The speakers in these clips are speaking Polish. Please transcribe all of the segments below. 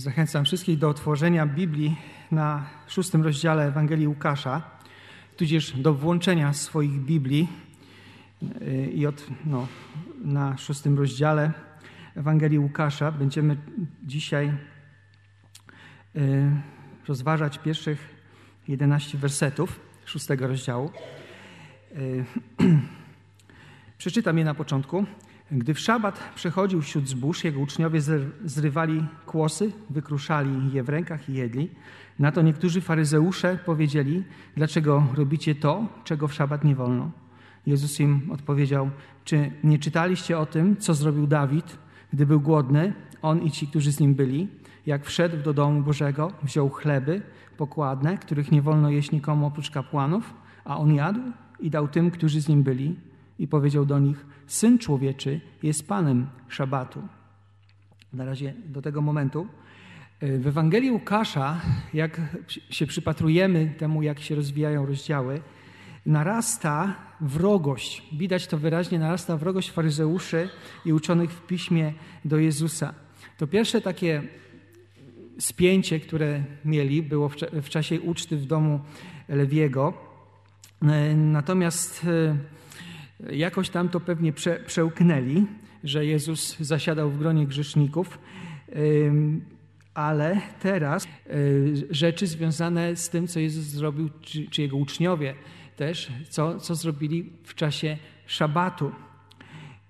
Zachęcam wszystkich do otworzenia Biblii na szóstym rozdziale Ewangelii Łukasza, tudzież do włączenia swoich Biblii y, i od, no, na szóstym rozdziale Ewangelii Łukasza będziemy dzisiaj y, rozważać pierwszych 11 wersetów szóstego rozdziału. Y, przeczytam je na początku. Gdy w szabat przechodził wśród zbóż, jego uczniowie zrywali kłosy, wykruszali je w rękach i jedli. Na to niektórzy faryzeusze powiedzieli, dlaczego robicie to, czego w szabat nie wolno. Jezus im odpowiedział, czy nie czytaliście o tym, co zrobił Dawid, gdy był głodny, on i ci, którzy z nim byli, jak wszedł do domu Bożego, wziął chleby pokładne, których nie wolno jeść nikomu oprócz kapłanów, a on jadł i dał tym, którzy z nim byli i powiedział do nich, Syn Człowieczy jest Panem Szabatu. Na razie do tego momentu. W Ewangelii Łukasza, jak się przypatrujemy temu, jak się rozwijają rozdziały, narasta wrogość. Widać to wyraźnie, narasta wrogość faryzeuszy i uczonych w piśmie do Jezusa. To pierwsze takie spięcie, które mieli, było w, czasie uczty w domu Lewiego. Natomiast jakoś tam to pewnie prze, przełknęli, że Jezus zasiadał w gronie grzeszników, ale teraz e, rzeczy związane z tym, co Jezus zrobił, czy, czy jego uczniowie też, co, co zrobili w czasie szabatu.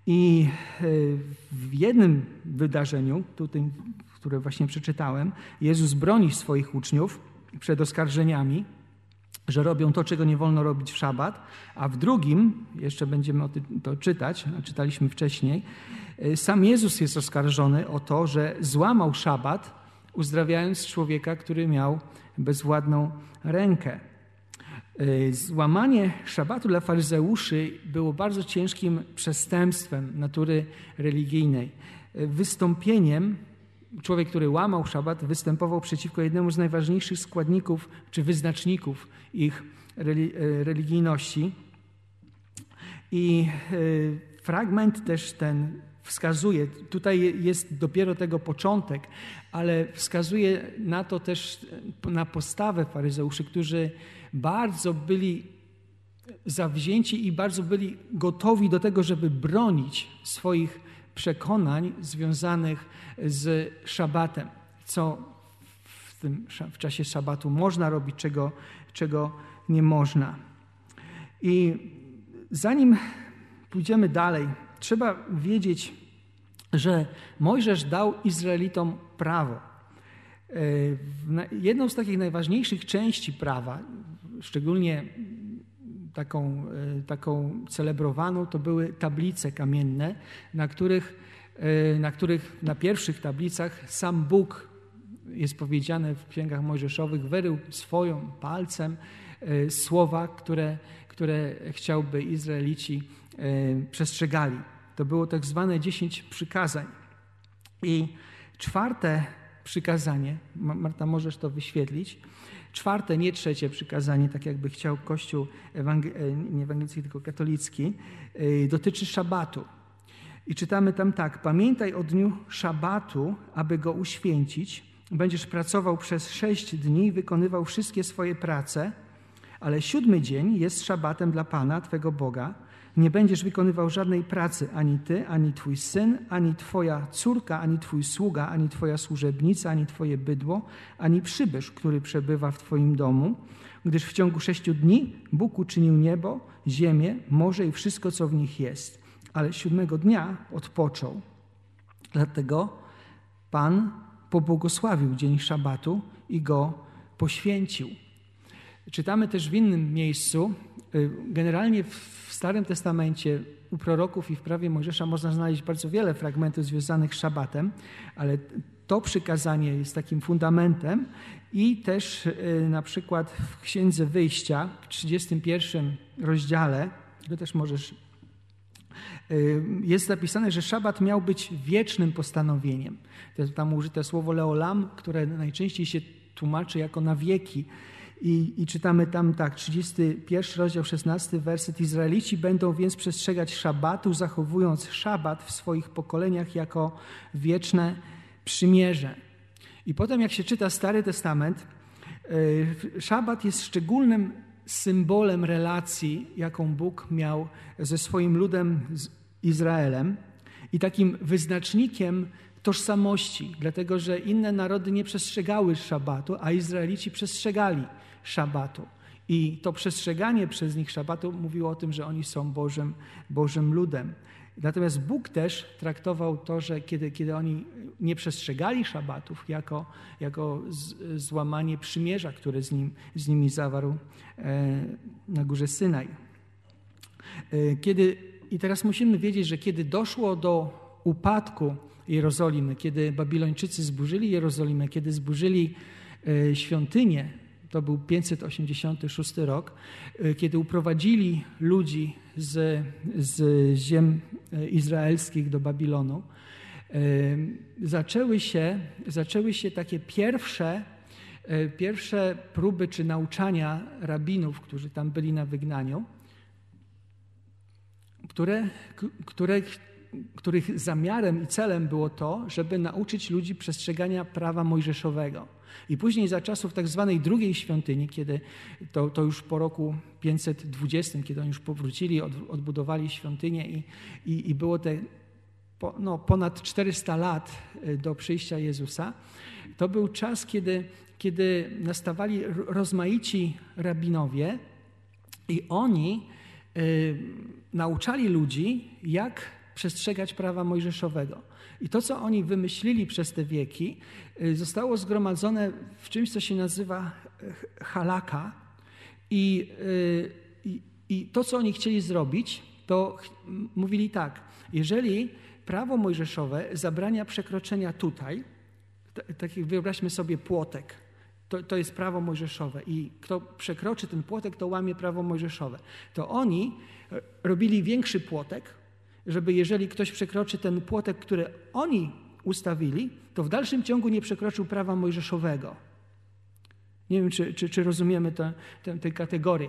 I e, w jednym wydarzeniu, tutaj, które właśnie przeczytałem, Jezus broni swoich uczniów przed oskarżeniami, że robią to, czego nie wolno robić w szabat, a w drugim, jeszcze będziemy to czytać, a czytaliśmy wcześniej, y, sam Jezus jest oskarżony o to, że złamał szabat, uzdrawiając człowieka, który miał bezwładną rękę. Y, złamanie szabatu dla faryzeuszy było bardzo ciężkim przestępstwem natury religijnej, y, wystąpieniem człowiek, który łamał szabat, występował przeciwko jednemu z najważniejszych składników czy wyznaczników ich e, religijności. I e, fragment też ten wskazuje, tutaj jest dopiero tego początek, ale wskazuje na to też, na postawę faryzeuszy, którzy bardzo byli zawzięci i bardzo byli gotowi do tego, żeby bronić swoich przekonań związanych z szabatem, co w, tym, w czasie szabatu można robić, czego, czego nie można. I zanim pójdziemy dalej, trzeba wiedzieć, że Mojżesz dał Izraelitom prawo. E, jedną z takich najważniejszych części prawa, szczególnie taką, e, taką celebrowaną, to były tablice kamienne, na których, e, na których na pierwszych tablicach sam Bóg jest powiedziane w księgach mojżeszowych, wyrył swoją palcem e, słowa, które, które chciałby Izraelici przestrzegali. To było tak zwane dziesięć przykazań. I czwarte przykazanie, Marta, możesz to wyświetlić, Czwarte, nie trzecie przykazanie, tak jakby chciał Kościół ewangel nie ewangelicki, tylko katolicki, e, dotyczy szabatu. I czytamy tam tak: Pamiętaj o dniu szabatu, aby go uświęcić. Będziesz pracował przez sześć dni wykonywał wszystkie swoje prace, ale siódmy dzień jest szabatem dla Pana, Twego Boga. Nie będziesz wykonywał żadnej pracy, ani ty, ani twój syn, ani twoja córka, ani twój sługa, ani twoja służebnica, ani twoje bydło, ani przybysz, który przebywa w twoim domu, gdyż w ciągu sześciu dni Bóg uczynił niebo, ziemię, morze i wszystko, co w nich jest. Ale siódmego dnia odpoczął. Dlatego Pan pobłogosławił dzień szabatu i go poświęcił. Czytamy też w innym miejscu, generalnie w Starym Testamencie u proroków i w prawie Mojżesza można znaleźć bardzo wiele fragmentów związanych z szabatem, ale to przykazanie jest takim fundamentem i też y, na przykład w Księdze Wyjścia w 31 rozdziale, to też możesz y, jest zapisane, że szabat miał być wiecznym postanowieniem. To jest tam użyte słowo leolam, które najczęściej się tłumaczy jako na wieki. I, I, czytamy tam tak, 31 rozdział, 16 werset. Izraelici będą więc przestrzegać szabatu, zachowując szabat w swoich pokoleniach jako wieczne przymierze. I potem, jak się czyta Stary Testament, szabat jest szczególnym symbolem relacji, jaką Bóg miał ze swoim ludem Izraelem i takim wyznacznikiem tożsamości, dlatego że inne narody nie przestrzegały szabatu, a Izraelici przestrzegali szabatu. I to przestrzeganie przez nich szabatu mówiło o tym, że oni są Bożym, Bożym ludem. Natomiast Bóg też traktował to, że kiedy, kiedy oni nie przestrzegali szabatów, jako, jako z, złamanie przymierza, które z, nim, z nimi zawarł e, na górze Synaj. E, kiedy, I teraz musimy wiedzieć, że kiedy doszło do upadku Jerozolimy, kiedy Babilończycy zburzyli Jerozolimę, kiedy zburzyli e, świątynię, to był 586 rok, e, kiedy uprowadzili ludzi z, z ziem e, izraelskich do Babilonu, zaczęły się, zaczęły się takie pierwsze, pierwsze próby czy nauczania rabinów, którzy tam byli na wygnaniu, które, które których zamiarem i celem było to, żeby nauczyć ludzi przestrzegania prawa mojżeszowego. I później za czasów tak zwanej drugiej świątyni, kiedy to, to już po roku 520, kiedy oni już powrócili, od, odbudowali świątynię i, i, i było te po, no, ponad 400 lat y, do przyjścia Jezusa, to był czas, kiedy, kiedy nastawali rozmaici rabinowie i oni y, nauczali ludzi, jak przestrzegać prawa mojżeszowego. I to, co oni wymyślili przez te wieki, y, zostało zgromadzone w czymś, co się nazywa e, halaka. I, y, i, i to, co oni chcieli zrobić, to mówili tak, jeżeli prawo mojżeszowe zabrania przekroczenia tutaj, tak jak wyobraźmy sobie płotek, to, to jest prawo mojżeszowe i kto przekroczy ten płotek, to łamie prawo mojżeszowe. To oni e, robili większy płotek, żeby jeżeli ktoś przekroczy ten płotek, który oni ustawili, to w dalszym ciągu nie przekroczył prawa mojżeszowego. Nie wiem, czy, czy, czy rozumiemy tę, tę, tę kategorię.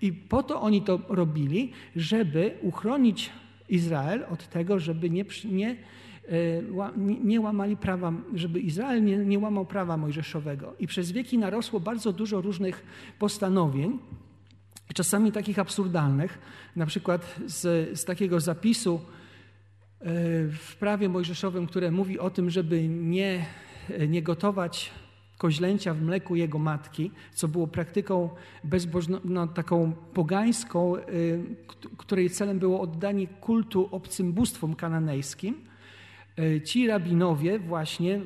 I po to oni to robili, żeby uchronić Izrael od tego, żeby nie, nie, e, nie łamali prawa, żeby Izrael nie, nie łamał prawa mojżeszowego. I przez wieki narosło bardzo dużo różnych postanowień, czasami takich absurdalnych, na przykład z, z takiego zapisu e, w prawie mojżeszowym, które mówi o tym, żeby nie, nie gotować koźlęcia w mleku jego matki, co było praktyką bezbożną, no, taką pogańską, e, której celem było oddanie kultu obcym bóstwom kananejskim. E, ci rabinowie właśnie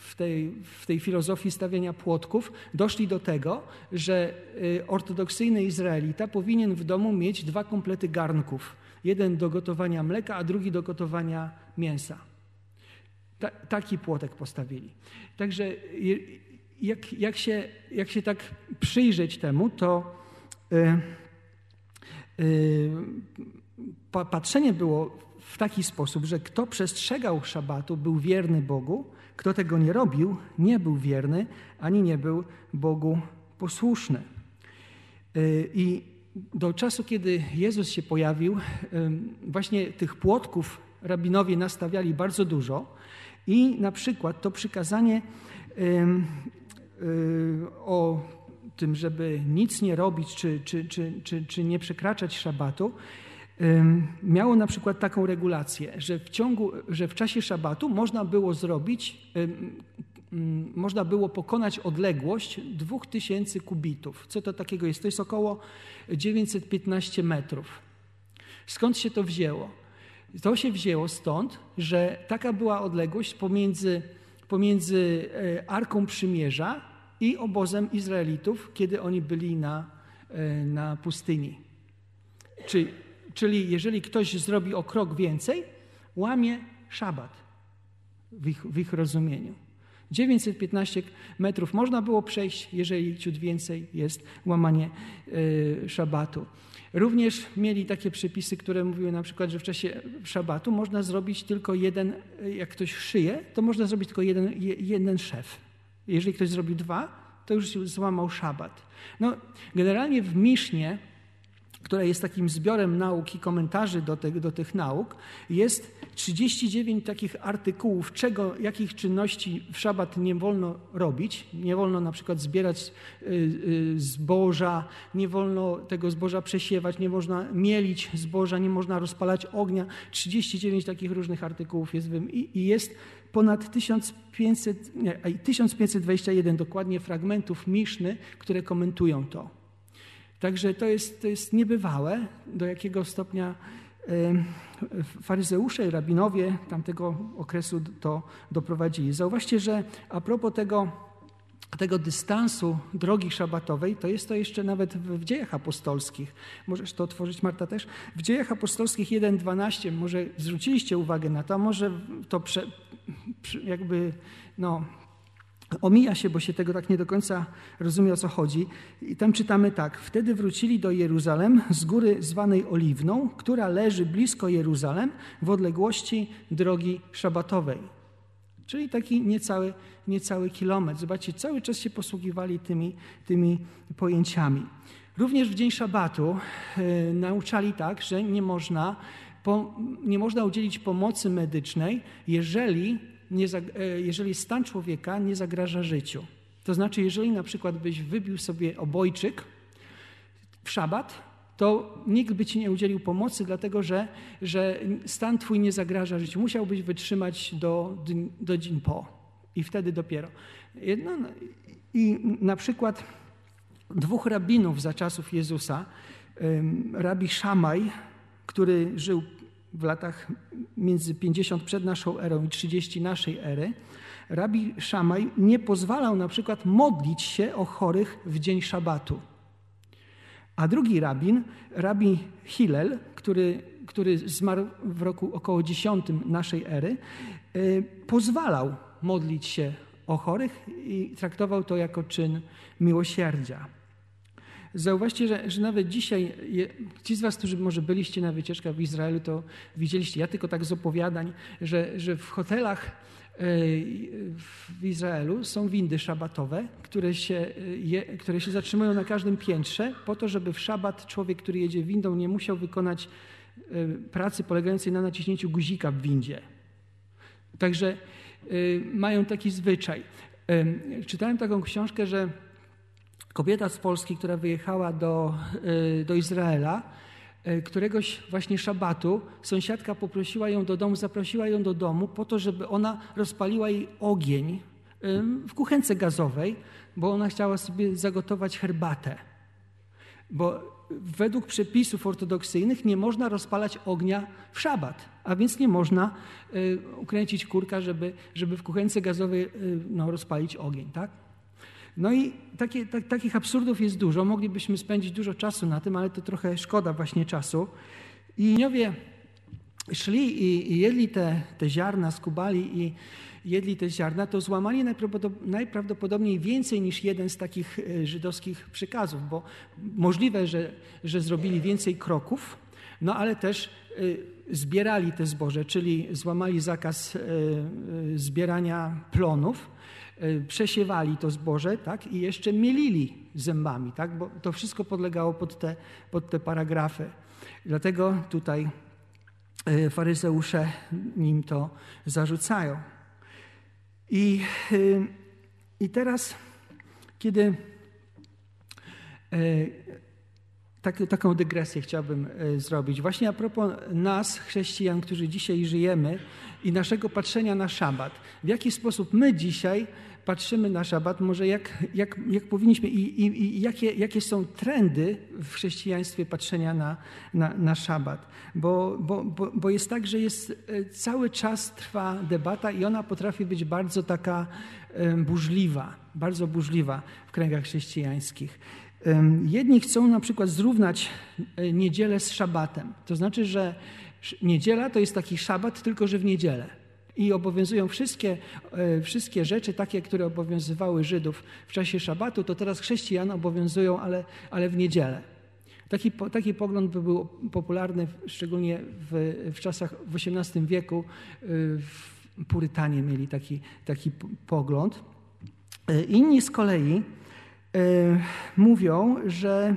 w tej, w tej filozofii stawiania płotków doszli do tego, że e, ortodoksyjny Izraelita powinien w domu mieć dwa komplety garnków. Jeden do gotowania mleka, a drugi do gotowania mięsa. Ta, taki płotek postawili. Także jak, jak, się, jak się tak przyjrzeć temu, to yy, yy, patrzenie było w taki sposób, że kto przestrzegał szabatu, był wierny Bogu, kto tego nie robił, nie był wierny, ani nie był Bogu posłuszny. Y, I do czasu, kiedy Jezus się pojawił, właśnie tych płotków rabinowie nastawiali bardzo dużo i na przykład to przykazanie y, o tym, żeby nic nie robić, czy, czy, czy, czy, czy nie przekraczać szabatu, miało na przykład taką regulację, że w ciągu, że w czasie szabatu można było zrobić, można było pokonać odległość 2000 kubitów. Co to takiego jest? To jest około 915 metrów. Skąd się to wzięło? To się wzięło stąd, że taka była odległość pomiędzy, pomiędzy e, Arką Przymierza i obozem Izraelitów, kiedy oni byli na, e, na pustyni. Czyli Czyli jeżeli ktoś zrobi o krok więcej, łamie szabat w ich, w ich rozumieniu. 915 metrów można było przejść, jeżeli ciut więcej jest łamanie y, szabatu. Również mieli takie przepisy, które mówiły na przykład, że w czasie szabatu można zrobić tylko jeden, jak ktoś szyje, to można zrobić tylko jeden, jeden szef. Jeżeli ktoś zrobił dwa, to już złamał szabat. No, generalnie w Misznie która jest takim zbiorem nauk i komentarzy do, do tych nauk, jest 39 takich artykułów, czego, jakich czynności w szabat nie wolno robić. Nie wolno na przykład zbierać y, y, zboża, nie wolno tego zboża przesiewać, nie można mielić zboża, nie można rozpalać ognia. 39 takich różnych artykułów jest i, i jest ponad 1500, nie, 1521 dokładnie fragmentów Miszny, które komentują to. Także to jest, to jest niebywałe, do jakiego stopnia faryzeusze i rabinowie tamtego okresu to doprowadzili. Zauważcie, że a propos tego, tego dystansu drogi szabatowej, to jest to jeszcze nawet w dziejach apostolskich. Możesz to otworzyć, Marta, też? W dziejach apostolskich 1.12, może zwróciliście uwagę na to, może to prze, jakby no, omija się, bo się tego tak nie do końca rozumie, o co chodzi. I tam czytamy tak. Wtedy wrócili do Jeruzalem z góry zwanej Oliwną, która leży blisko Jeruzalem w odległości drogi szabatowej. Czyli taki niecały, niecały kilometr. Zobaczcie, cały czas się posługiwali tymi, tymi pojęciami. Również w dzień szabatu y, nauczali tak, że nie można, po, nie można udzielić pomocy medycznej, jeżeli nie, e, jeżeli stan człowieka nie zagraża życiu. To znaczy, jeżeli na przykład byś wybił sobie obojczyk w szabat, to nikt by ci nie udzielił pomocy, dlatego że, że stan twój nie zagraża życiu. Musiałbyś wytrzymać do, do dzień po i wtedy dopiero. No, I na przykład dwóch rabinów za czasów Jezusa, rabi Szamaj, który żył w latach między 50 przed naszą erą i 30 naszej ery, rabi Szamaj nie pozwalał na przykład modlić się o chorych w dzień szabatu. A drugi rabin, rabi Hillel, który, który zmarł w roku około 10 naszej ery, y, pozwalał modlić się o chorych i traktował to jako czyn miłosierdzia. Zauważcie, że, że nawet dzisiaj, ci z Was, którzy może byliście na wycieczkach w Izraelu, to widzieliście, ja tylko tak z opowiadań, że, że w hotelach e, w Izraelu są windy szabatowe, które się, je, które się zatrzymują na każdym piętrze, po to, żeby w szabat człowiek, który jedzie windą, nie musiał wykonać e, pracy polegającej na naciśnięciu guzika w windzie. Także e, mają taki zwyczaj. Czytałem taką książkę, że Kobieta z Polski, która wyjechała do, y, do Izraela, y, któregoś właśnie szabatu sąsiadka poprosiła ją do domu, zaprosiła ją do domu po to, żeby ona rozpaliła jej ogień w kuchence gazowej, bo ona chciała sobie zagotować herbatę. Bo według przepisów ortodoksyjnych nie można rozpalać ognia w szabat, a więc nie można y, ukręcić kurka, żeby, żeby w kuchence gazowej no, rozpalić ogień. Tak? No i takie, tak, takich absurdów jest dużo. Moglibyśmy spędzić dużo czasu na tym, ale to trochę szkoda właśnie czasu. I Iniowie szli i, i jedli te, te ziarna, skubali i jedli te ziarna, to złamali najprawdopodobniej więcej niż jeden z takich e, żydowskich przykazów, bo możliwe, że, że zrobili więcej kroków, no ale też e, zbierali te zboże, czyli złamali zakaz e, zbierania plonów, przesiewali to zboże tak, i jeszcze mielili zębami, tak, bo to wszystko podlegało pod te, pod te paragrafy. Dlatego tutaj e, faryzeusze nim to zarzucają. I, e, i teraz, kiedy tak, taką dygresję chciałbym zrobić. Właśnie a propos nas, chrześcijan, którzy dzisiaj żyjemy i naszego patrzenia na szabat. W jaki sposób my dzisiaj patrzymy na szabat, może jak, jak, jak powinniśmy i, i, i jakie, jakie są trendy w chrześcijaństwie patrzenia na, na, na szabat. Bo, bo, bo, bo jest tak, że jest, e, cały czas trwa debata i ona potrafi być bardzo taka burzliwa, bardzo burzliwa w kręgach chrześcijańskich. Jedni chcą na przykład zrównać e, niedzielę z szabatem. To znaczy, że niedziela to jest taki szabat, tylko że w niedzielę i obowiązują wszystkie, e, wszystkie rzeczy takie, które obowiązywały Żydów w czasie szabatu, to teraz chrześcijan obowiązują, ale, ale w niedzielę. Taki, taki pogląd by był popularny szczególnie w, w czasach w XVIII wieku. E, Purytanie mieli taki, taki pogląd. E, inni z kolei mówią, że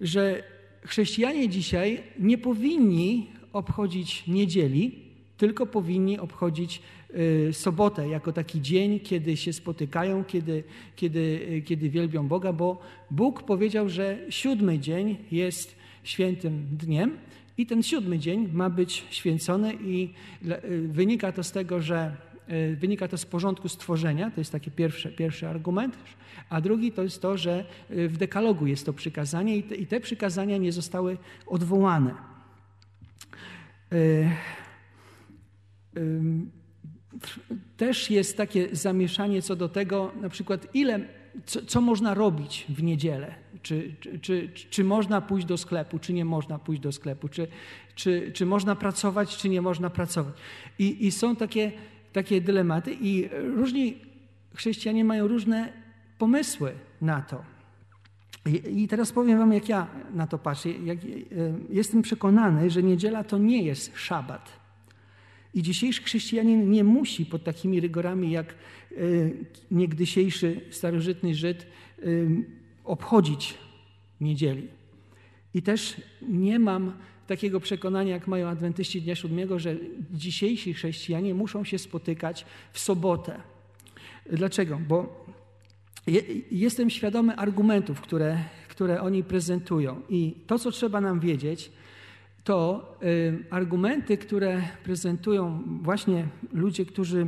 że chrześcijanie dzisiaj nie powinni obchodzić niedzieli, tylko powinni obchodzić y, sobotę jako taki dzień, kiedy się spotykają, kiedy, kiedy, y, kiedy wielbią Boga, bo Bóg powiedział, że siódmy dzień jest świętym dniem i ten siódmy dzień ma być święcony i y, wynika to z tego, że wynika to z porządku stworzenia, to jest taki pierwszy, pierwszy argument, a drugi to jest to, że w dekalogu jest to przykazanie i te, i te przykazania nie zostały odwołane. Też jest takie zamieszanie co do tego, na przykład ile, co, co można robić w niedzielę. Czy, czy, czy, czy, można pójść do sklepu, czy nie można pójść do sklepu, czy, czy, czy można pracować, czy nie można pracować. I, i są takie, takie dylematy, i różni chrześcijanie mają różne pomysły na to. I, teraz powiem Wam, jak ja na to patrzę. Jak, e, jestem przekonany, że niedziela to nie jest szabat. I dzisiejszy chrześcijanin nie musi pod takimi rygorami jak e, niegdysiejszy starożytny Żyd e, obchodzić niedzieli. I też nie mam takiego przekonania, jak mają adwentyści Dnia Siódmego, że dzisiejsi chrześcijanie muszą się spotykać w sobotę. Dlaczego? Bo jestem świadomy argumentów, które, które oni prezentują. I to, co trzeba nam wiedzieć, to y, argumenty, które prezentują właśnie ludzie, którzy,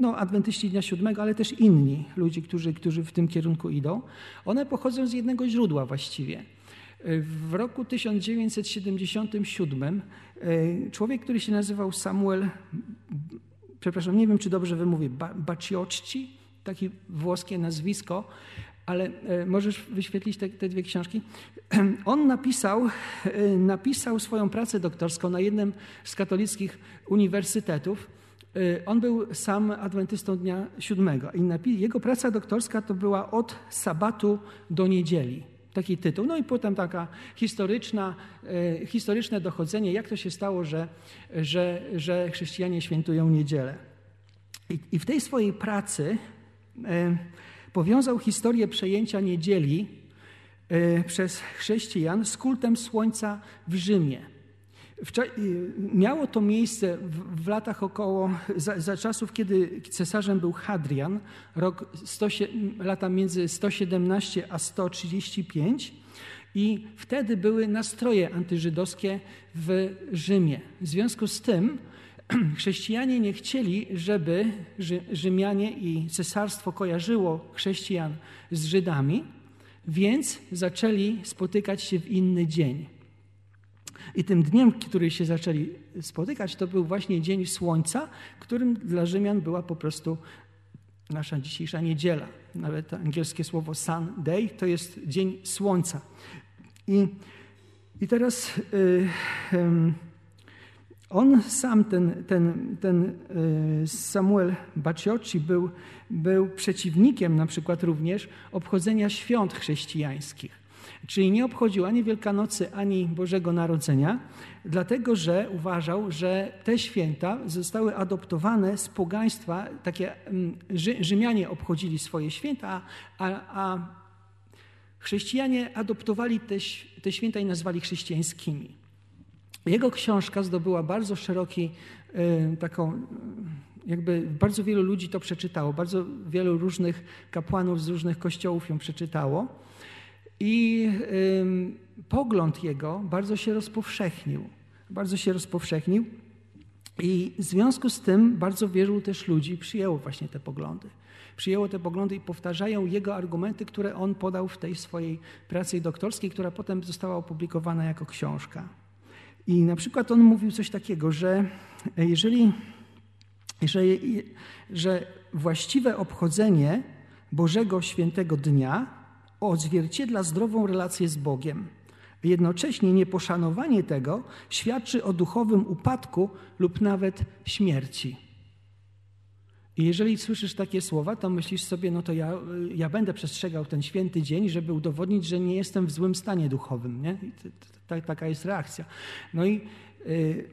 no adwentyści Dnia Siódmego, ale też inni ludzie, którzy, którzy w tym kierunku idą, one pochodzą z jednego źródła właściwie. W roku 1977 y, człowiek, który się nazywał Samuel, przepraszam, nie wiem, czy dobrze wymówię, Baciocci, takie włoskie nazwisko, ale e, możesz wyświetlić te, te, dwie książki. On napisał, e, napisał swoją pracę doktorską na jednym z katolickich uniwersytetów. E, on był sam adwentystą dnia siódmego i jego praca doktorska to była od sabatu do niedzieli. Taki tytuł. No i potem taka historyczna, historyczne dochodzenie, jak to się stało, że, że, że chrześcijanie świętują niedzielę. I, I w tej swojej pracy powiązał historię przejęcia niedzieli e, przez chrześcijan z kultem słońca w Rzymie. Miało to miejsce w latach około, za, za, czasów, kiedy cesarzem był Hadrian, rok 100, lata między 117 a 135 i wtedy były nastroje antyżydowskie w Rzymie. W związku z tym chrześcijanie nie chcieli, żeby Rzymianie i cesarstwo kojarzyło chrześcijan z Żydami, więc zaczęli spotykać się w inny dzień. I tym dniem, który się zaczęli spotykać, to był właśnie dzień słońca, którym dla Rzymian była po prostu nasza dzisiejsza niedziela. Nawet angielskie słowo Sunday to jest dzień słońca. I, i teraz. Yy, yy, on sam, ten, ten, ten y, Samuel Baciocci, był, był przeciwnikiem na przykład również obchodzenia świąt chrześcijańskich. Czyli nie obchodził ani Wielkanocy, ani Bożego Narodzenia, dlatego że uważał, że te święta zostały adoptowane z pogaństwa. Takie mm, Rzymianie obchodzili swoje święta, a, a chrześcijanie adoptowali te, te święta i nazwali chrześcijańskimi. Jego książka zdobyła bardzo szeroki, e, taką, jakby bardzo wielu ludzi to przeczytało, bardzo wielu różnych kapłanów z różnych kościołów ją przeczytało. I pogląd jego bardzo się rozpowszechnił. Bardzo się rozpowszechnił. I w związku z tym bardzo wielu też ludzi przyjęło właśnie te poglądy. Przyjęło te poglądy i powtarzają jego argumenty, które on podał w tej swojej pracy doktorskiej, która potem została opublikowana jako książka. I na przykład on mówił coś takiego, że jeżeli, jeżeli że właściwe obchodzenie Bożego Świętego Dnia odzwierciedla zdrową relację z Bogiem. Jednocześnie nieposzanowanie tego świadczy o duchowym upadku lub nawet śmierci. I jeżeli słyszysz takie słowa, to myślisz sobie, no to ja, ja będę przestrzegał ten święty dzień, żeby udowodnić, że nie jestem w złym stanie duchowym. Nie? I taka jest reakcja. No i, y,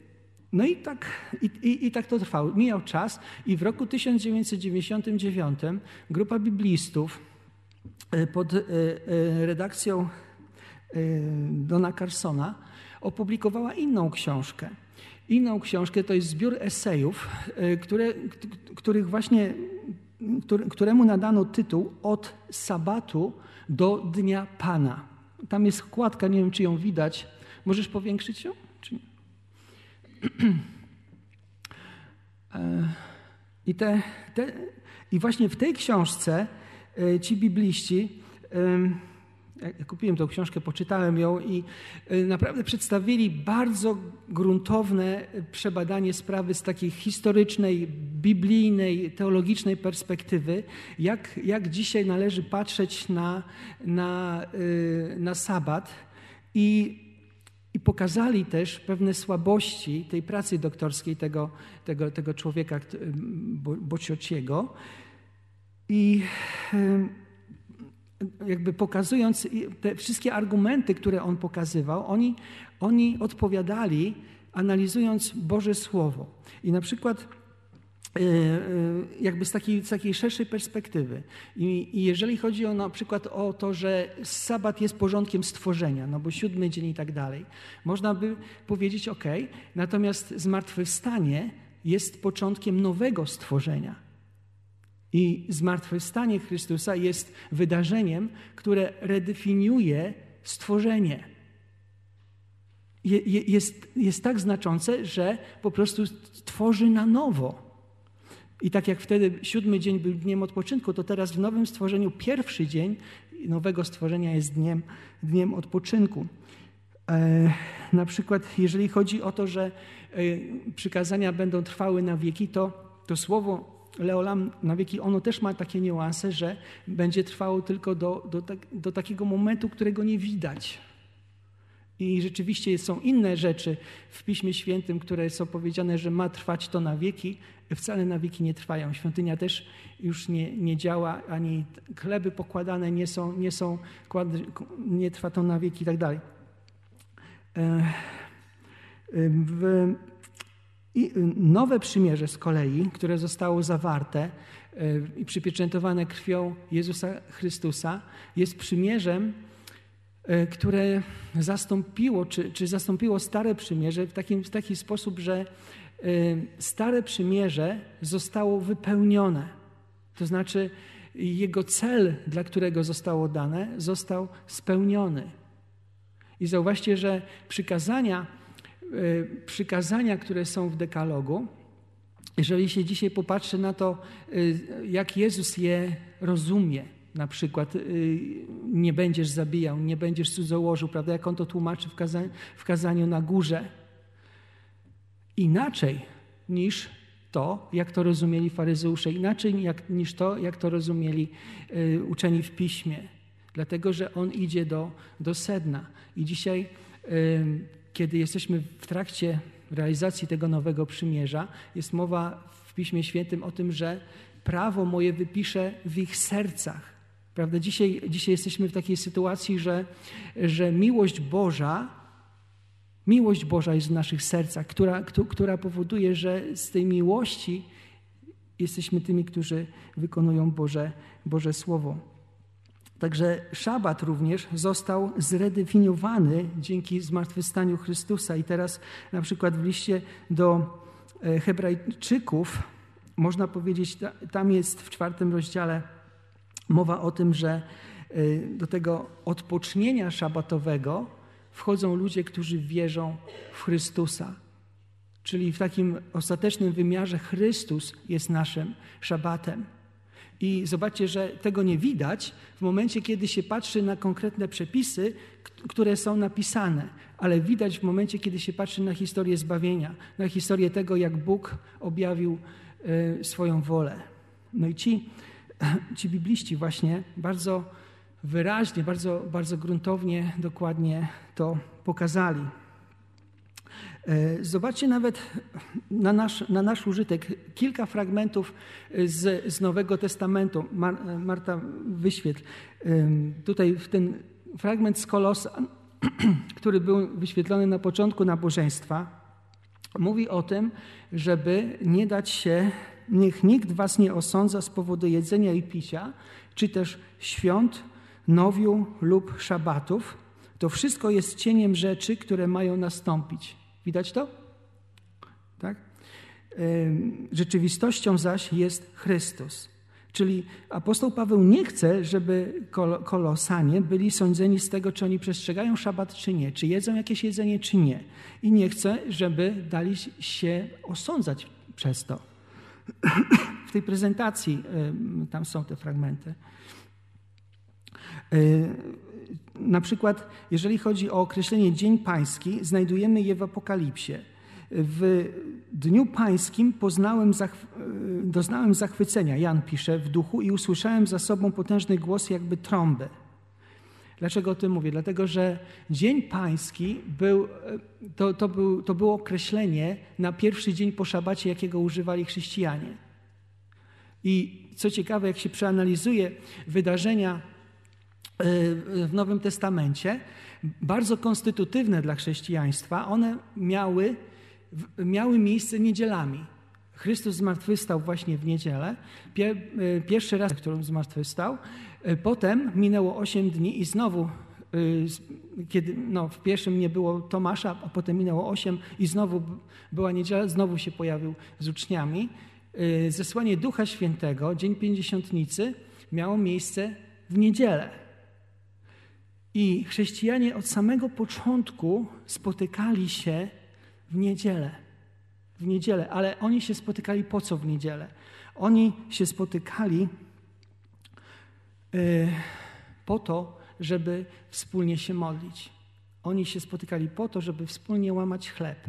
no i, tak, i, i, i tak to trwało. Mijał czas i w roku 1999 grupa biblistów y, pod y, redakcją Dona Carsona opublikowała inną książkę. Inną książkę to jest zbiór esejów, które, których właśnie, któremu nadano tytuł Od sabatu do Dnia Pana. Tam jest wkładka, nie wiem czy ją widać. Możesz powiększyć ją? Czy nie? I, te, te, I właśnie w tej książce e, ci bibliści, kupiłem tę książkę, poczytałem ją i e, naprawdę przedstawili bardzo gruntowne przebadanie sprawy z takiej historycznej, biblijnej, teologicznej perspektywy, jak, jak dzisiaj należy patrzeć na, na, e, na sabat. I i pokazali też pewne słabości tej pracy doktorskiej tego, tego, tego człowieka, Bociociego. I jakby pokazując te wszystkie argumenty, które on pokazywał, oni, oni odpowiadali, analizując Boże Słowo. I na przykład E, e, jakby z takiej, z takiej szerszej perspektywy. I, I, jeżeli chodzi o na przykład o to, że sabat jest porządkiem stworzenia, no bo siódmy dzień i tak dalej, można by powiedzieć ok, natomiast zmartwychwstanie jest początkiem nowego stworzenia. I zmartwychwstanie Chrystusa jest wydarzeniem, które redefiniuje stworzenie. Je, jest, jest tak znaczące, że po prostu tworzy na nowo. I tak jak wtedy siódmy dzień był dniem odpoczynku, to teraz w nowym stworzeniu pierwszy dzień nowego stworzenia jest dniem, dniem odpoczynku. E, na przykład, jeżeli chodzi o to, że e, przykazania będą trwały na wieki, to, to słowo Leolam na wieki, ono też ma takie niuanse, że będzie trwało tylko do, do, tak, do takiego momentu, którego nie widać. I rzeczywiście są inne rzeczy w Piśmie Świętym, które są powiedziane, że ma trwać to na wieki, wcale na wieki nie trwają. Świątynia też już nie, nie działa, ani chleby pokładane nie są, nie są, nie trwa to na wieki i tak dalej. I nowe przymierze z kolei, które zostało zawarte e, i przypieczętowane krwią Jezusa Chrystusa, jest przymierzem, E, które zastąpiło, czy, czy zastąpiło Stare Przymierze w, takim, w taki sposób, że e, Stare Przymierze zostało wypełnione. To znaczy, jego cel, dla którego zostało dane, został spełniony. I zauważcie, że przykazania, przykazania, które są w dekalogu, jeżeli się dzisiaj popatrzy na to, jak Jezus je rozumie, na przykład y, nie będziesz zabijał, nie będziesz cudzołożył, prawda? Jak on to tłumaczy w, kaza w kazaniu na górze. Inaczej niż to, jak to rozumieli faryzeusze, inaczej jak, niż to, jak to rozumieli y, uczeni w piśmie. Dlatego, że on idzie do, do sedna. I dzisiaj, y, kiedy jesteśmy w trakcie realizacji tego nowego przymierza, jest mowa w Piśmie Świętym o tym, że prawo moje wypiszę w ich sercach. Prawda? Dzisiaj, dzisiaj jesteśmy w takiej sytuacji, że, że miłość Boża, miłość Boża jest w naszych sercach, która, która powoduje, że z tej miłości jesteśmy tymi, którzy wykonują Boże, Boże Słowo. Także szabat również został zredefiniowany dzięki zmartwychwstaniu Chrystusa. I teraz na przykład w liście do e, Hebrajczyków można powiedzieć, tam jest w czwartym rozdziale mowa o tym, że y, do tego odpocznienia szabatowego wchodzą ludzie, którzy wierzą w Chrystusa. Czyli w takim ostatecznym wymiarze Chrystus jest naszym szabatem. I zobaczcie, że tego nie widać w momencie, kiedy się patrzy na konkretne przepisy, które są napisane, ale widać w momencie, kiedy się patrzy na historię zbawienia, na historię tego, jak Bóg objawił y, swoją wolę. No i ci ci bibliści właśnie bardzo wyraźnie, bardzo, bardzo gruntownie, dokładnie to pokazali. E, zobaczcie nawet na nasz, na nasz użytek kilka fragmentów z, z Nowego Testamentu. Mar, Marta, wyświetl. Tutaj ten fragment z Kolosa, który był wyświetlony na początku nabożeństwa, mówi o tym, żeby nie dać się niech nikt was nie osądza z powodu jedzenia i picia, czy też świąt, nowiu lub szabatów, To wszystko jest cieniem rzeczy, które mają nastąpić. Widać to? Tak? Rzeczywistością zaś jest Chrystus. Czyli apostoł Paweł nie chce, żeby kolosanie byli sądzeni z tego, czy oni przestrzegają szabat, czy nie, czy jedzą jakieś jedzenie, czy nie. I nie chce, żeby dali się osądzać przez to. W tej prezentacji tam są te fragmenty. E, na przykład, jeżeli chodzi o określenie Dzień Pański, znajdujemy je w Apokalipsie. W dniu pańskim poznałem, doznałem zachwycenia, Jan pisze, w duchu i usłyszałem za sobą potężny głos jakby trąby. Dlaczego o tym mówię? Dlatego, że Dzień Pański był, to, to, był, to było określenie na pierwszy dzień po szabacie, jakiego używali chrześcijanie. I co ciekawe, jak się przeanalizuje wydarzenia w Nowym Testamencie, bardzo konstytutywne dla chrześcijaństwa, one miały miały miejsce niedzielami. Chrystus zmartwychwstał właśnie w niedzielę. E, pierwszy raz, w którym zmartwychwstał. Potem minęło 8 dni i znowu, kiedy no, w pierwszym nie było Tomasza, a potem minęło 8 i znowu była niedziela, znowu się pojawił z uczniami. Zesłanie Ducha Świętego, Dzień Pięćdziesiątnicy, miało miejsce w niedzielę. I chrześcijanie od samego początku spotykali się w niedzielę. W niedzielę, ale oni się spotykali po co w niedzielę? Oni się spotykali yy, po to, żeby wspólnie się modlić. Oni się spotykali po to, żeby wspólnie łamać chleb.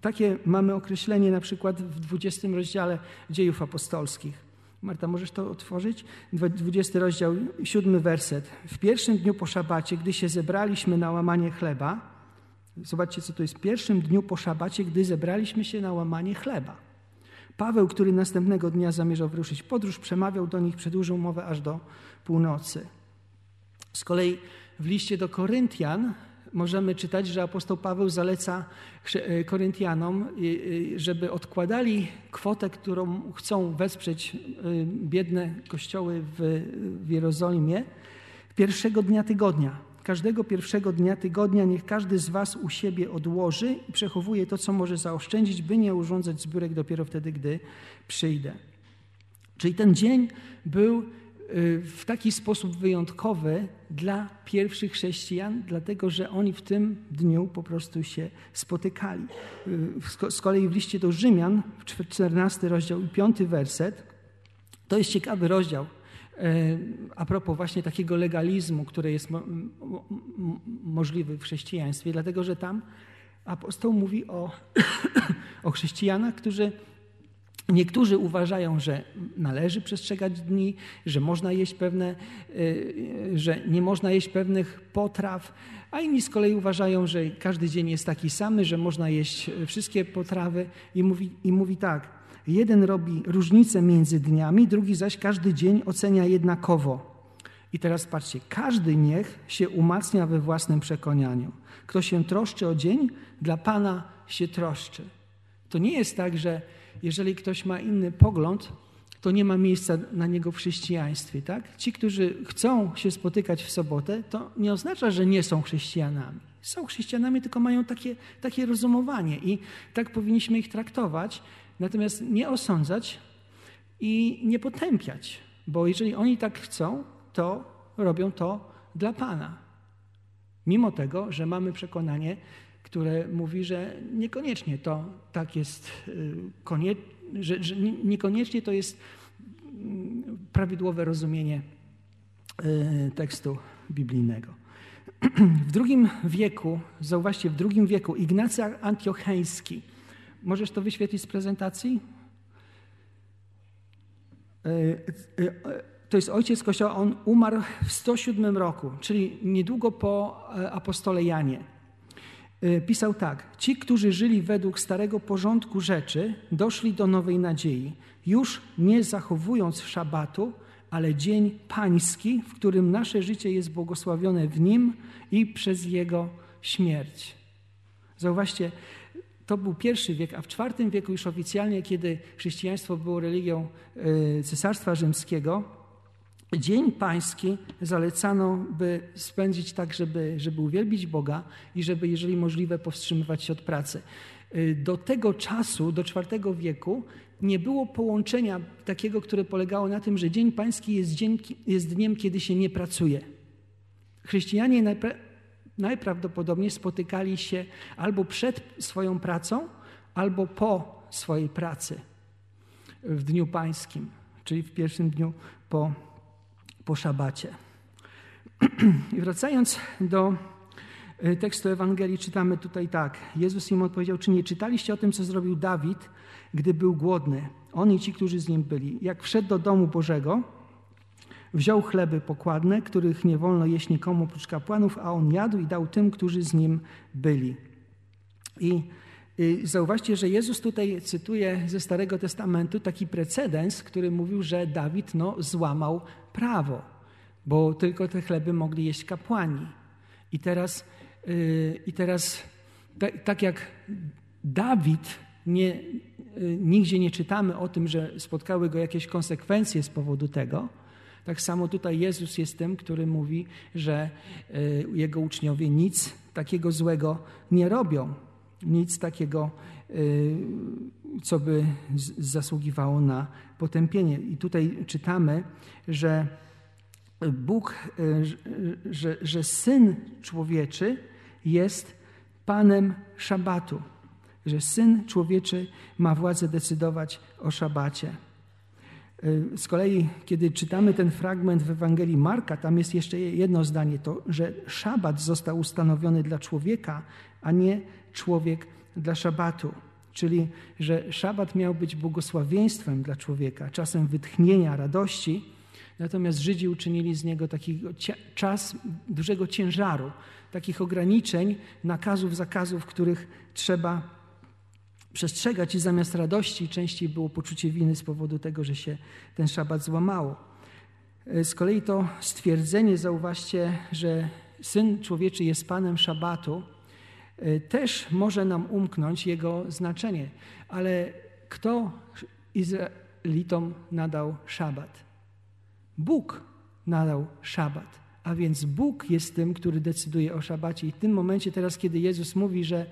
Takie mamy określenie na przykład w 20 rozdziale dziejów apostolskich. Marta, możesz to otworzyć? 20 rozdział, 7 werset. W pierwszym dniu po szabacie, gdy się zebraliśmy na łamanie chleba, Zobaczcie, co to jest. W pierwszym dniu po szabacie, gdy zebraliśmy się na łamanie chleba. Paweł, który następnego dnia zamierzał wyruszyć podróż, przemawiał do nich, przedłużył mowę aż do północy. Z kolei w liście do Koryntian możemy czytać, że apostoł Paweł zaleca e, Koryntianom, e, e, żeby odkładali kwotę, którą chcą wesprzeć biedne kościoły w Jerozolimie, pierwszego dnia tygodnia Każdego pierwszego dnia tygodnia niech każdy z Was u siebie odłoży i przechowuje to, co może zaoszczędzić, by nie urządzać zbiórek dopiero wtedy, gdy przyjdę. Czyli ten dzień był w taki sposób wyjątkowy dla pierwszych chrześcijan, dlatego że oni w tym dniu po prostu się spotykali. Y, z kolei w liście do Rzymian, 14 rozdział i 5 werset, to jest ciekawy rozdział, E, a propos właśnie takiego legalizmu, który jest mo możliwy w chrześcijaństwie, dlatego że tam apostoł mówi o, o chrześcijanach, którzy Niektórzy uważają, że należy przestrzegać dni, że można jeść pewne, e, że nie można jeść pewnych potraw, a inni z kolei uważają, że każdy dzień jest taki sam, że można jeść wszystkie potrawy i mówi, i mówi tak. Jeden robi różnicę między dniami, drugi zaś każdy dzień ocenia jednakowo. I teraz patrzcie, każdy niech się umacnia we własnym przekonaniu. Kto się troszczy o dzień, dla Pana się troszczy. To nie jest tak, że jeżeli ktoś ma inny pogląd, to nie ma miejsca na niego w chrześcijaństwie. Tak? Ci, którzy chcą się spotykać w sobotę, to nie oznacza, że nie są chrześcijanami. Są chrześcijanami, tylko mają takie, takie rozumowanie i tak powinniśmy ich traktować. Natomiast nie osądzać i nie potępiać, bo jeżeli oni tak chcą, to robią to dla Pana. Mimo tego, że mamy przekonanie, które mówi, że niekoniecznie to tak jest, y, konie, że, że niekoniecznie to jest mm, prawidłowe rozumienie y, tekstu biblijnego. W drugim wieku, zauważcie, w drugim wieku Ignacy Antiocheński Możesz to wyświetlić z prezentacji? E, to jest ojciec Kościoła, on umarł w 107 roku, czyli niedługo po e, apostole Janie. Pisał tak: Ci, którzy żyli według starego porządku rzeczy, doszli do nowej nadziei, już nie zachowując szabatu, ale dzień pański, w którym nasze życie jest błogosławione w nim i przez jego śmierć. Zauważcie, to był pierwszy wiek, a w IV wieku już oficjalnie, kiedy chrześcijaństwo było religią e, Cesarstwa Rzymskiego, Dzień Pański zalecano, by spędzić tak, żeby, żeby uwielbić Boga i żeby, jeżeli możliwe, powstrzymywać się od pracy. Y, do tego czasu, do IV wieku, nie było połączenia takiego, które polegało na tym, że Dzień Pański jest, dzień, jest dniem, kiedy się nie pracuje. Chrześcijanie najpra najprawdopodobniej spotykali się albo przed swoją pracą, albo po swojej pracy w Dniu Pańskim, czyli w pierwszym dniu po, po szabacie. I wracając do y, tekstu Ewangelii, czytamy tutaj tak. Jezus im odpowiedział, czy nie czytaliście o tym, co zrobił Dawid, gdy był głodny? On i ci, którzy z nim byli. Jak wszedł do domu Bożego, wziął chleby pokładne, których nie wolno jeść nikomu oprócz kapłanów, a on jadł i dał tym, którzy z nim byli. I Zauważcie, że Jezus tutaj cytuje ze Starego Testamentu taki precedens, który mówił, że Dawid no, złamał prawo, bo tylko te chleby mogli jeść kapłani. I teraz, yy, i teraz tak, jak Dawid nie, yy, nigdzie nie czytamy o tym, że spotkały go jakieś konsekwencje z powodu tego, tak samo tutaj Jezus jest tym, który mówi, że jego uczniowie nic takiego złego nie robią nic takiego, y, co by zasługiwało na potępienie. I tutaj czytamy, że Bóg, y, że, że Syn Człowieczy jest Panem Szabatu, że Syn Człowieczy ma władzę decydować o Szabacie. Y, z kolei, kiedy czytamy ten fragment w Ewangelii Marka, tam jest jeszcze jedno zdanie, to, że szabat został ustanowiony dla człowieka, a nie człowiek dla szabatu. Czyli, że szabat miał być błogosławieństwem dla człowieka, czasem wytchnienia, radości, natomiast Żydzi uczynili z niego taki czas dużego ciężaru, takich ograniczeń, nakazów, zakazów, których trzeba przestrzegać i zamiast radości częściej było poczucie winy z powodu tego, że się ten szabat złamało. Z kolei to stwierdzenie, zauważcie, że Syn Człowieczy jest Panem Szabatu, też może nam umknąć jego znaczenie. Ale kto Izraelitom nadał szabat? Bóg nadał szabat. A więc Bóg jest tym, który decyduje o szabacie. I w tym momencie, teraz, kiedy Jezus mówi, że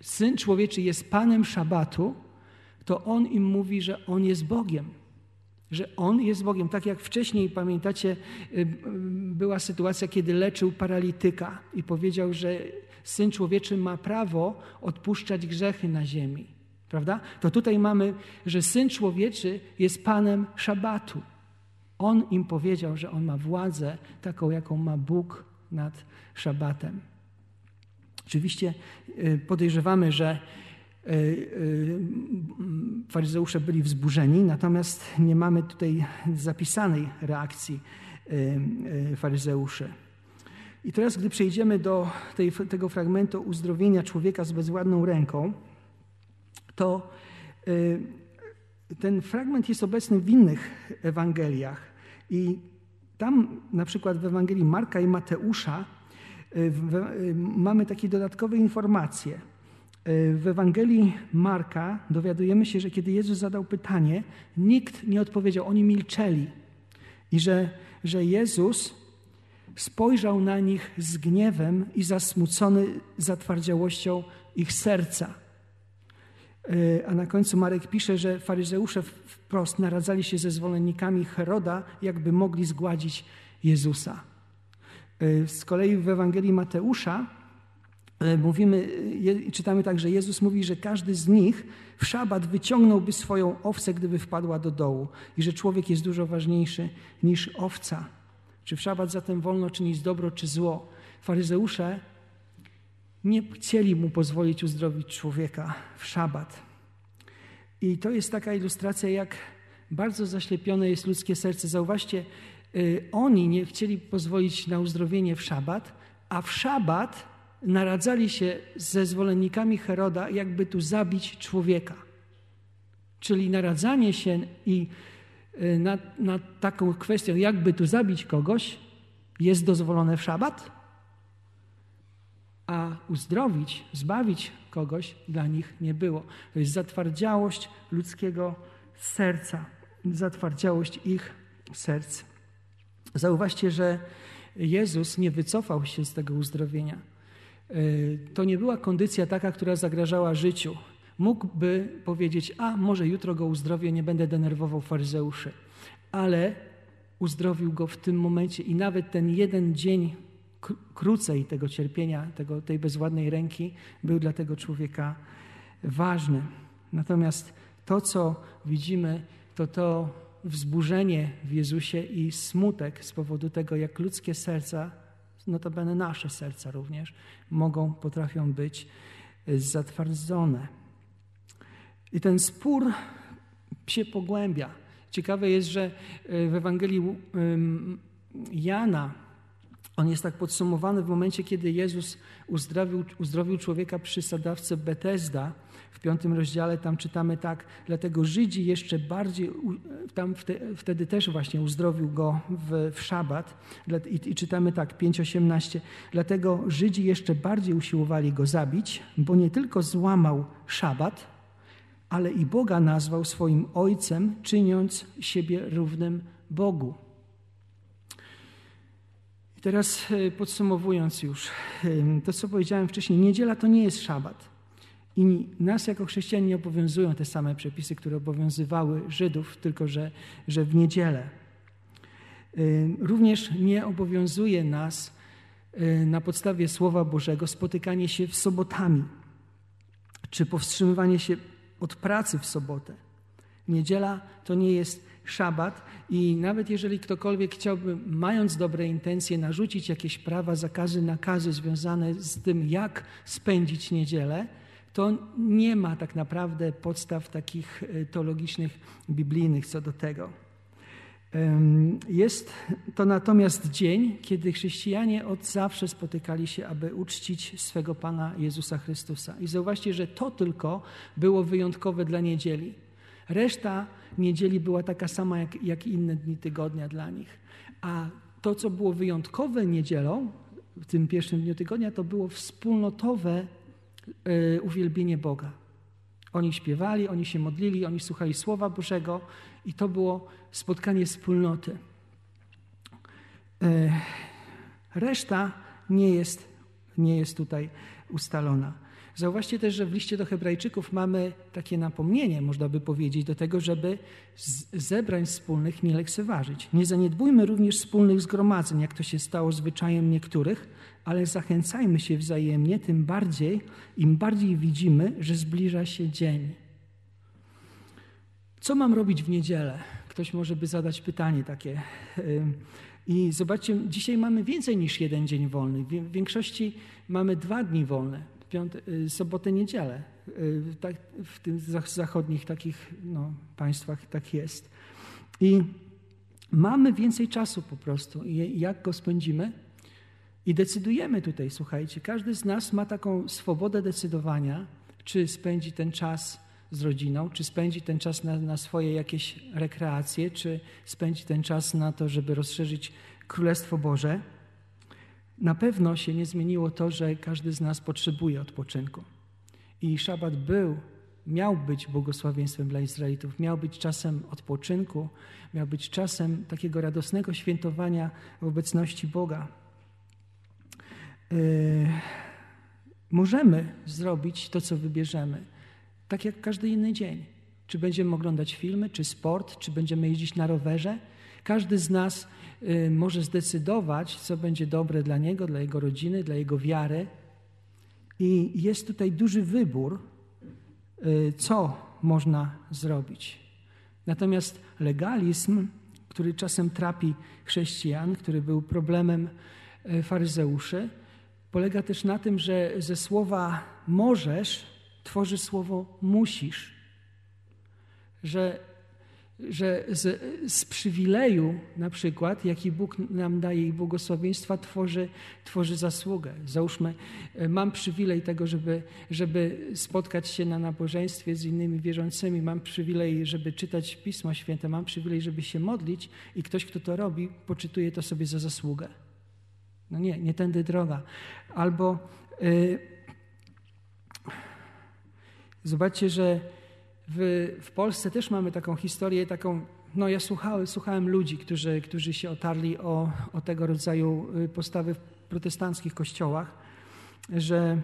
Syn Człowieczy jest Panem szabatu, to On im mówi, że On jest Bogiem. Że On jest Bogiem. Tak jak wcześniej, pamiętacie, y, była sytuacja, kiedy leczył paralityka i powiedział, że Syn Człowieczy ma prawo odpuszczać grzechy na ziemi. Prawda? To tutaj mamy, że Syn Człowieczy jest Panem Szabatu. On im powiedział, że On ma władzę taką, jaką ma Bóg nad Szabatem. Oczywiście y, podejrzewamy, że y, y, faryzeusze byli wzburzeni, natomiast nie mamy tutaj zapisanej reakcji faryzeuszy. I teraz, gdy przejdziemy do tej, tego fragmentu uzdrowienia człowieka z bezładną ręką, to y, ten fragment jest obecny w innych Ewangeliach. I tam, na przykład w Ewangelii Marka i Mateusza, y, y, mamy takie dodatkowe informacje. W Ewangelii Marka dowiadujemy się, że kiedy Jezus zadał pytanie, nikt nie odpowiedział, oni milczeli. I że, że Jezus spojrzał na nich z gniewem i zasmucony zatwardziałością ich serca. E, a na końcu Marek pisze, że faryzeusze wprost naradzali się ze zwolennikami Heroda, jakby mogli zgładzić Jezusa. E, z kolei w Ewangelii Mateusza e, mówimy, czytamy tak, że Jezus mówi, że każdy z nich w szabat wyciągnąłby swoją owcę, gdyby wpadła do dołu i że człowiek jest dużo ważniejszy niż owca. Czy w szabat zatem wolno czynić dobro czy zło? Faryzeusze nie chcieli mu pozwolić uzdrowić człowieka w szabat. I to jest taka ilustracja, jak bardzo zaślepione jest ludzkie serce. Zauważcie, yy, oni nie chcieli pozwolić na uzdrowienie w szabat, a w szabat naradzali się ze zwolennikami Heroda, jakby tu zabić człowieka. Czyli naradzanie się i Y, nad, nad taką kwestią, jakby tu zabić kogoś, jest dozwolone w szabat, a uzdrowić, zbawić kogoś dla nich nie było. To jest zatwardziałość ludzkiego serca, zatwardziałość ich serc. Zauważcie, że Jezus nie wycofał się z tego uzdrowienia. Y, to nie była kondycja taka, która zagrażała życiu. Mógłby powiedzieć: A, może jutro go uzdrowię, nie będę denerwował faryzeuszy. Ale uzdrowił go w tym momencie i nawet ten jeden dzień krócej tego cierpienia, tego, tej bezładnej ręki był dla tego człowieka ważny. Natomiast to, co widzimy, to to wzburzenie w Jezusie i smutek z powodu tego, jak ludzkie serca, notabene nasze serca również, mogą, potrafią być zatwardzone. I ten spór się pogłębia. Ciekawe jest, że e, w Ewangelii Jana on jest tak podsumowany w momencie, kiedy Jezus uzdrowił, uzdrowił człowieka przy sadawce Betesda. W piątym rozdziale tam czytamy tak, dlatego Żydzi jeszcze bardziej, tam wtedy też właśnie uzdrowił go w, w szabat. I, I czytamy tak, 5.18, dlatego Żydzi jeszcze bardziej usiłowali go zabić, bo nie tylko złamał szabat, ale i Boga nazwał swoim ojcem, czyniąc siebie równym Bogu. I teraz e, podsumowując już, e, to co powiedziałem wcześniej, niedziela to nie jest szabat. I nas jako chrześcijan nie obowiązują te same przepisy, które obowiązywały Żydów, tylko że, że w niedzielę. E, również nie obowiązuje nas na podstawie Słowa Bożego spotykanie się w sobotami, czy powstrzymywanie się od pracy w sobotę. Niedziela to nie jest szabat i nawet jeżeli ktokolwiek chciałby, mając dobre intencje, narzucić jakieś prawa, zakazy, nakazy związane z tym, jak spędzić niedzielę, to nie ma tak naprawdę podstaw takich e, teologicznych, biblijnych co do tego. Jest to natomiast dzień, kiedy chrześcijanie od zawsze spotykali się, aby uczcić swego Pana Jezusa Chrystusa. I zauważcie, że to tylko było wyjątkowe dla niedzieli. Reszta niedzieli była taka sama jak, jak inne dni tygodnia dla nich. A to, co było wyjątkowe niedzielą, w tym pierwszym dniu tygodnia, to było wspólnotowe y, uwielbienie Boga. Oni śpiewali, oni się modlili, oni słuchali Słowa Bożego i to było spotkanie wspólnoty. E, reszta nie jest, nie jest tutaj ustalona. Zauważcie też, że w liście do Hebrajczyków mamy takie napomnienie, można by powiedzieć, do tego, żeby zebrań wspólnych nie lekceważyć. Nie zaniedbujmy również wspólnych zgromadzeń, jak to się stało zwyczajem niektórych, ale zachęcajmy się wzajemnie, tym bardziej, im bardziej widzimy, że zbliża się dzień. Co mam robić w niedzielę? Ktoś może by zadać pytanie takie. I zobaczcie, dzisiaj mamy więcej niż jeden dzień wolny. W większości mamy dwa dni wolne, y, sobotę, niedzielę. Y, tak, w tych zachodnich takich no, państwach tak jest. I mamy więcej czasu po prostu. I jak go spędzimy? I decydujemy tutaj, słuchajcie, każdy z nas ma taką swobodę decydowania, czy spędzi ten czas z rodziną, czy spędzi ten czas na, na swoje jakieś rekreacje, czy spędzi ten czas na to, żeby rozszerzyć Królestwo Boże. Na pewno się nie zmieniło to, że każdy z nas potrzebuje odpoczynku. I szabat był, miał być błogosławieństwem dla Izraelitów, miał być czasem odpoczynku, miał być czasem takiego radosnego świętowania w obecności Boga. Yy, możemy zrobić to, co wybierzemy, tak jak każdy inny dzień. Czy będziemy oglądać filmy, czy sport, czy będziemy jeździć na rowerze. Każdy z nas yy, może zdecydować, co będzie dobre dla niego, dla jego rodziny, dla jego wiary. I jest tutaj duży wybór, yy, co można zrobić. Natomiast legalizm, który czasem trapi chrześcijan, który był problemem faryzeuszy, polega też na tym, że ze słowa możesz tworzy słowo musisz. Że, że z, z przywileju na przykład, jaki Bóg nam daje i błogosławieństwa, tworzy, tworzy zasługę. Załóżmy, e, mam przywilej tego, żeby, żeby spotkać się na nabożeństwie z innymi wierzącymi, mam przywilej, żeby czytać Pismo Święte, mam przywilej, żeby się modlić i ktoś, kto to robi, poczytuje to sobie za zasługę. No nie, nie tędy droga. Albo yy, zobaczcie, że w, w Polsce też mamy taką historię, taką no ja słuchałem, słuchałem ludzi, którzy, którzy się otarli o, o tego rodzaju y, postawy w protestanckich kościołach, że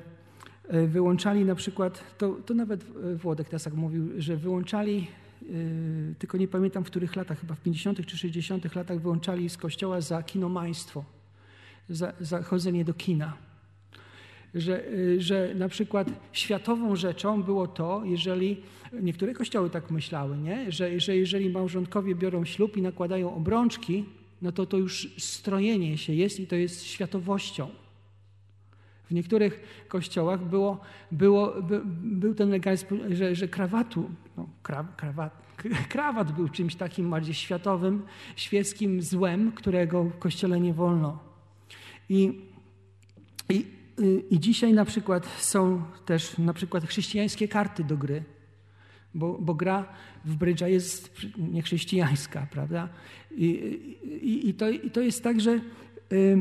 y, wyłączali na przykład, to, to nawet Włodek Tasak mówił, że wyłączali, tylko nie pamiętam w których latach, chyba w 50. czy 60. latach wyłączali z kościoła za kinomaństwo, za, za chodzenie do kina że, y, że na przykład światową rzeczą było to, jeżeli niektóre kościoły tak myślały, nie? Że, że jeżeli małżonkowie biorą ślub i nakładają obrączki, no to to już strojenie się jest i to jest światowością. W niektórych kościołach było, było, by, był ten legalizm, że, że krawatu, no, krawat, krawat był czymś takim bardziej światowym, świeckim złem, którego w kościele nie wolno. I, i i dzisiaj na przykład są też na przykład chrześcijańskie karty do gry, bo, bo gra w brydża jest niechrześcijańska, prawda? I, i, i, to, I to jest tak, że y,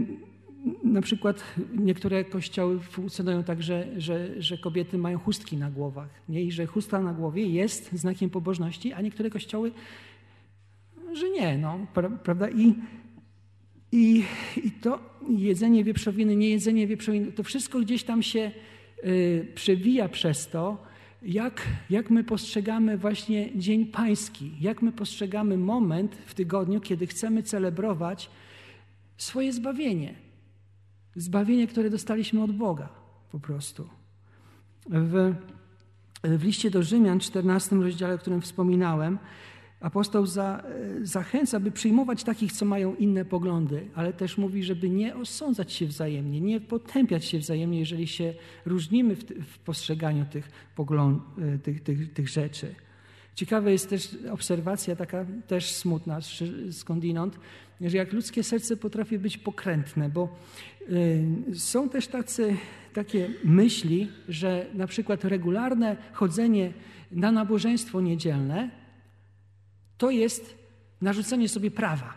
na przykład niektóre kościoły funkcjonują tak, że, że, że kobiety mają chustki na głowach nie? i że chusta na głowie jest znakiem pobożności, a niektóre kościoły, że nie, no, prawda? I, i, I to jedzenie wieprzowiny, nie jedzenie wieprzowiny, to wszystko gdzieś tam się y, przewija przez to, jak, jak my postrzegamy właśnie Dzień Pański, jak my postrzegamy moment w tygodniu, kiedy chcemy celebrować swoje zbawienie. Zbawienie, które dostaliśmy od Boga po prostu. W, w liście do Rzymian, 14 rozdziale, o którym wspominałem, Apostoł za, e, zachęca, by przyjmować takich, co mają inne poglądy, ale też mówi, żeby nie osądzać się wzajemnie, nie potępiać się wzajemnie, jeżeli się różnimy w, w postrzeganiu tych, pogląd, e, tych, tych, tych rzeczy. Ciekawa jest też obserwacja, taka też smutna skądinąd, że jak ludzkie serce potrafi być pokrętne, bo y, są też tacy, takie myśli, że na przykład regularne chodzenie na nabożeństwo niedzielne to jest narzucenie sobie prawa.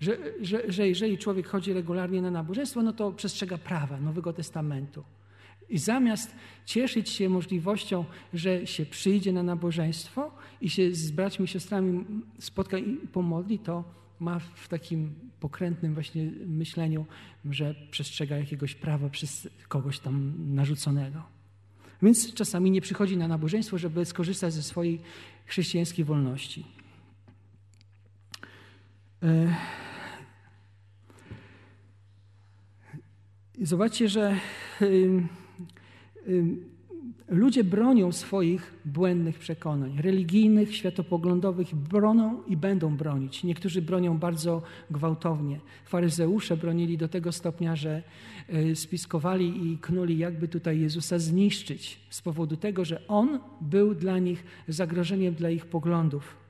Że, że, że jeżeli człowiek chodzi regularnie na nabożeństwo, no to przestrzega prawa Nowego Testamentu. I zamiast cieszyć się możliwością, że się przyjdzie na nabożeństwo i się z braćmi i siostrami spotka i pomodli, to ma w takim pokrętnym właśnie myśleniu, że przestrzega jakiegoś prawa przez kogoś tam narzuconego. Więc czasami nie przychodzi na nabożeństwo, żeby skorzystać ze swojej chrześcijańskiej wolności. E, zobaczcie, że ludzie bronią swoich błędnych przekonań, religijnych, światopoglądowych, bronią i będą bronić. Niektórzy bronią bardzo gwałtownie. Faryzeusze bronili do tego stopnia, że e, spiskowali i knuli, jakby tutaj Jezusa zniszczyć, z powodu tego, że On był dla nich zagrożeniem dla ich poglądów.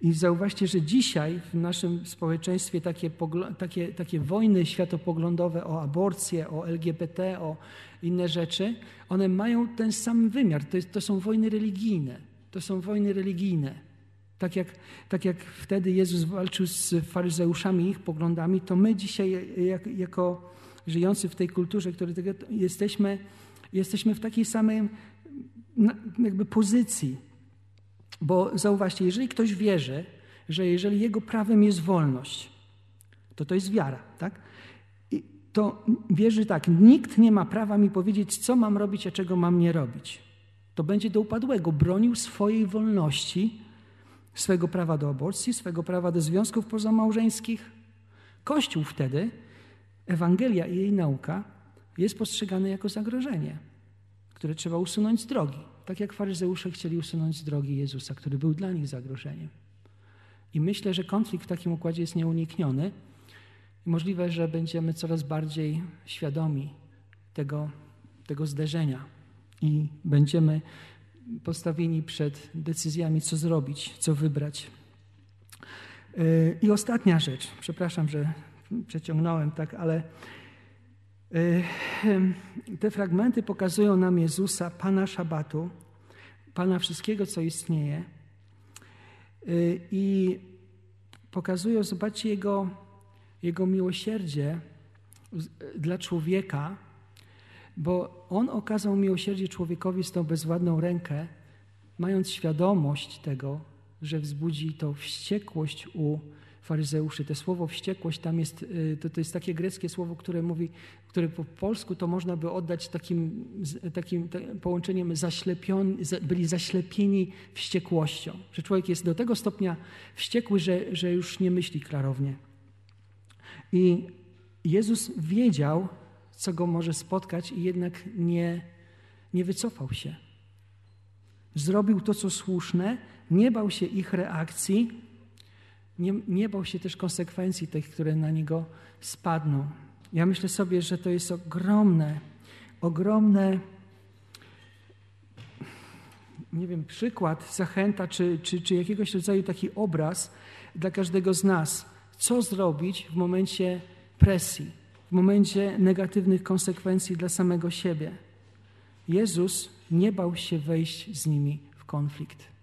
I zauważcie, że dzisiaj w naszym społeczeństwie takie, takie, takie wojny światopoglądowe o aborcję, o LGBT, o inne rzeczy, one mają ten sam wymiar. To, jest, to są wojny religijne. To są wojny religijne. Tak jak, tak jak wtedy Jezus walczył z faryzeuszami ich poglądami, to my dzisiaj jak, jako żyjący w tej kulturze, której jesteśmy, jesteśmy w takiej samej jakby pozycji. Bo zauważcie, jeżeli ktoś wierzy, że jeżeli jego prawem jest wolność, to to jest wiara, tak? to wierzy tak, nikt nie ma prawa mi powiedzieć, co mam robić, a czego mam nie robić. To będzie do upadłego. Bronił swojej wolności, swego prawa do aborcji, swego prawa do związków pozamałżeńskich. Kościół wtedy, Ewangelia i jej nauka jest postrzegane jako zagrożenie, które trzeba usunąć z drogi. Tak jak faryzeusze chcieli usunąć z drogi Jezusa, który był dla nich zagrożeniem. I myślę, że konflikt w takim układzie jest nieunikniony. Możliwe, że będziemy coraz bardziej świadomi tego, tego zderzenia i będziemy postawieni przed decyzjami, co zrobić, co wybrać. Yy, I ostatnia rzecz, przepraszam, że przeciągnąłem tak, ale te fragmenty pokazują nam Jezusa, Pana Szabatu, Pana wszystkiego, co istnieje. Yy, I pokazują, zobaczcie, Jego jego miłosierdzie dla człowieka, bo On okazał miłosierdzie człowiekowi z tą bezładną rękę, mając świadomość tego, że wzbudzi to wściekłość u faryzeuszy. To słowo wściekłość tam jest, y, to, to jest takie greckie słowo, które mówi, które po polsku to można by oddać takim, takim połączeniem zaślepiony, byli zaślepieni wściekłością. Że człowiek jest do tego stopnia wściekły, że, że już nie myśli klarownie. I Jezus wiedział, co go może spotkać i jednak nie, nie wycofał się. Zrobił to, co słuszne, nie bał się ich reakcji, nie, nie bał się też konsekwencji tych, które na niego spadną. Ja myślę sobie, że to jest ogromne, ogromne, nie wiem, przykład, zachęta, czy, czy, czy jakiegoś rodzaju taki obraz dla każdego z nas. Co zrobić w momencie presji, w momencie negatywnych konsekwencji dla samego siebie? Jezus nie bał się wejść z nimi w konflikt.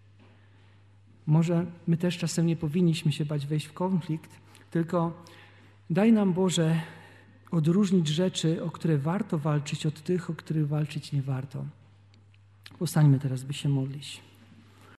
Może my też czasem nie powinniśmy się bać wejść w konflikt, tylko daj nam Boże odróżnić rzeczy, o które warto walczyć, od tych, o których walczyć nie warto. Postańmy teraz, by się modlić.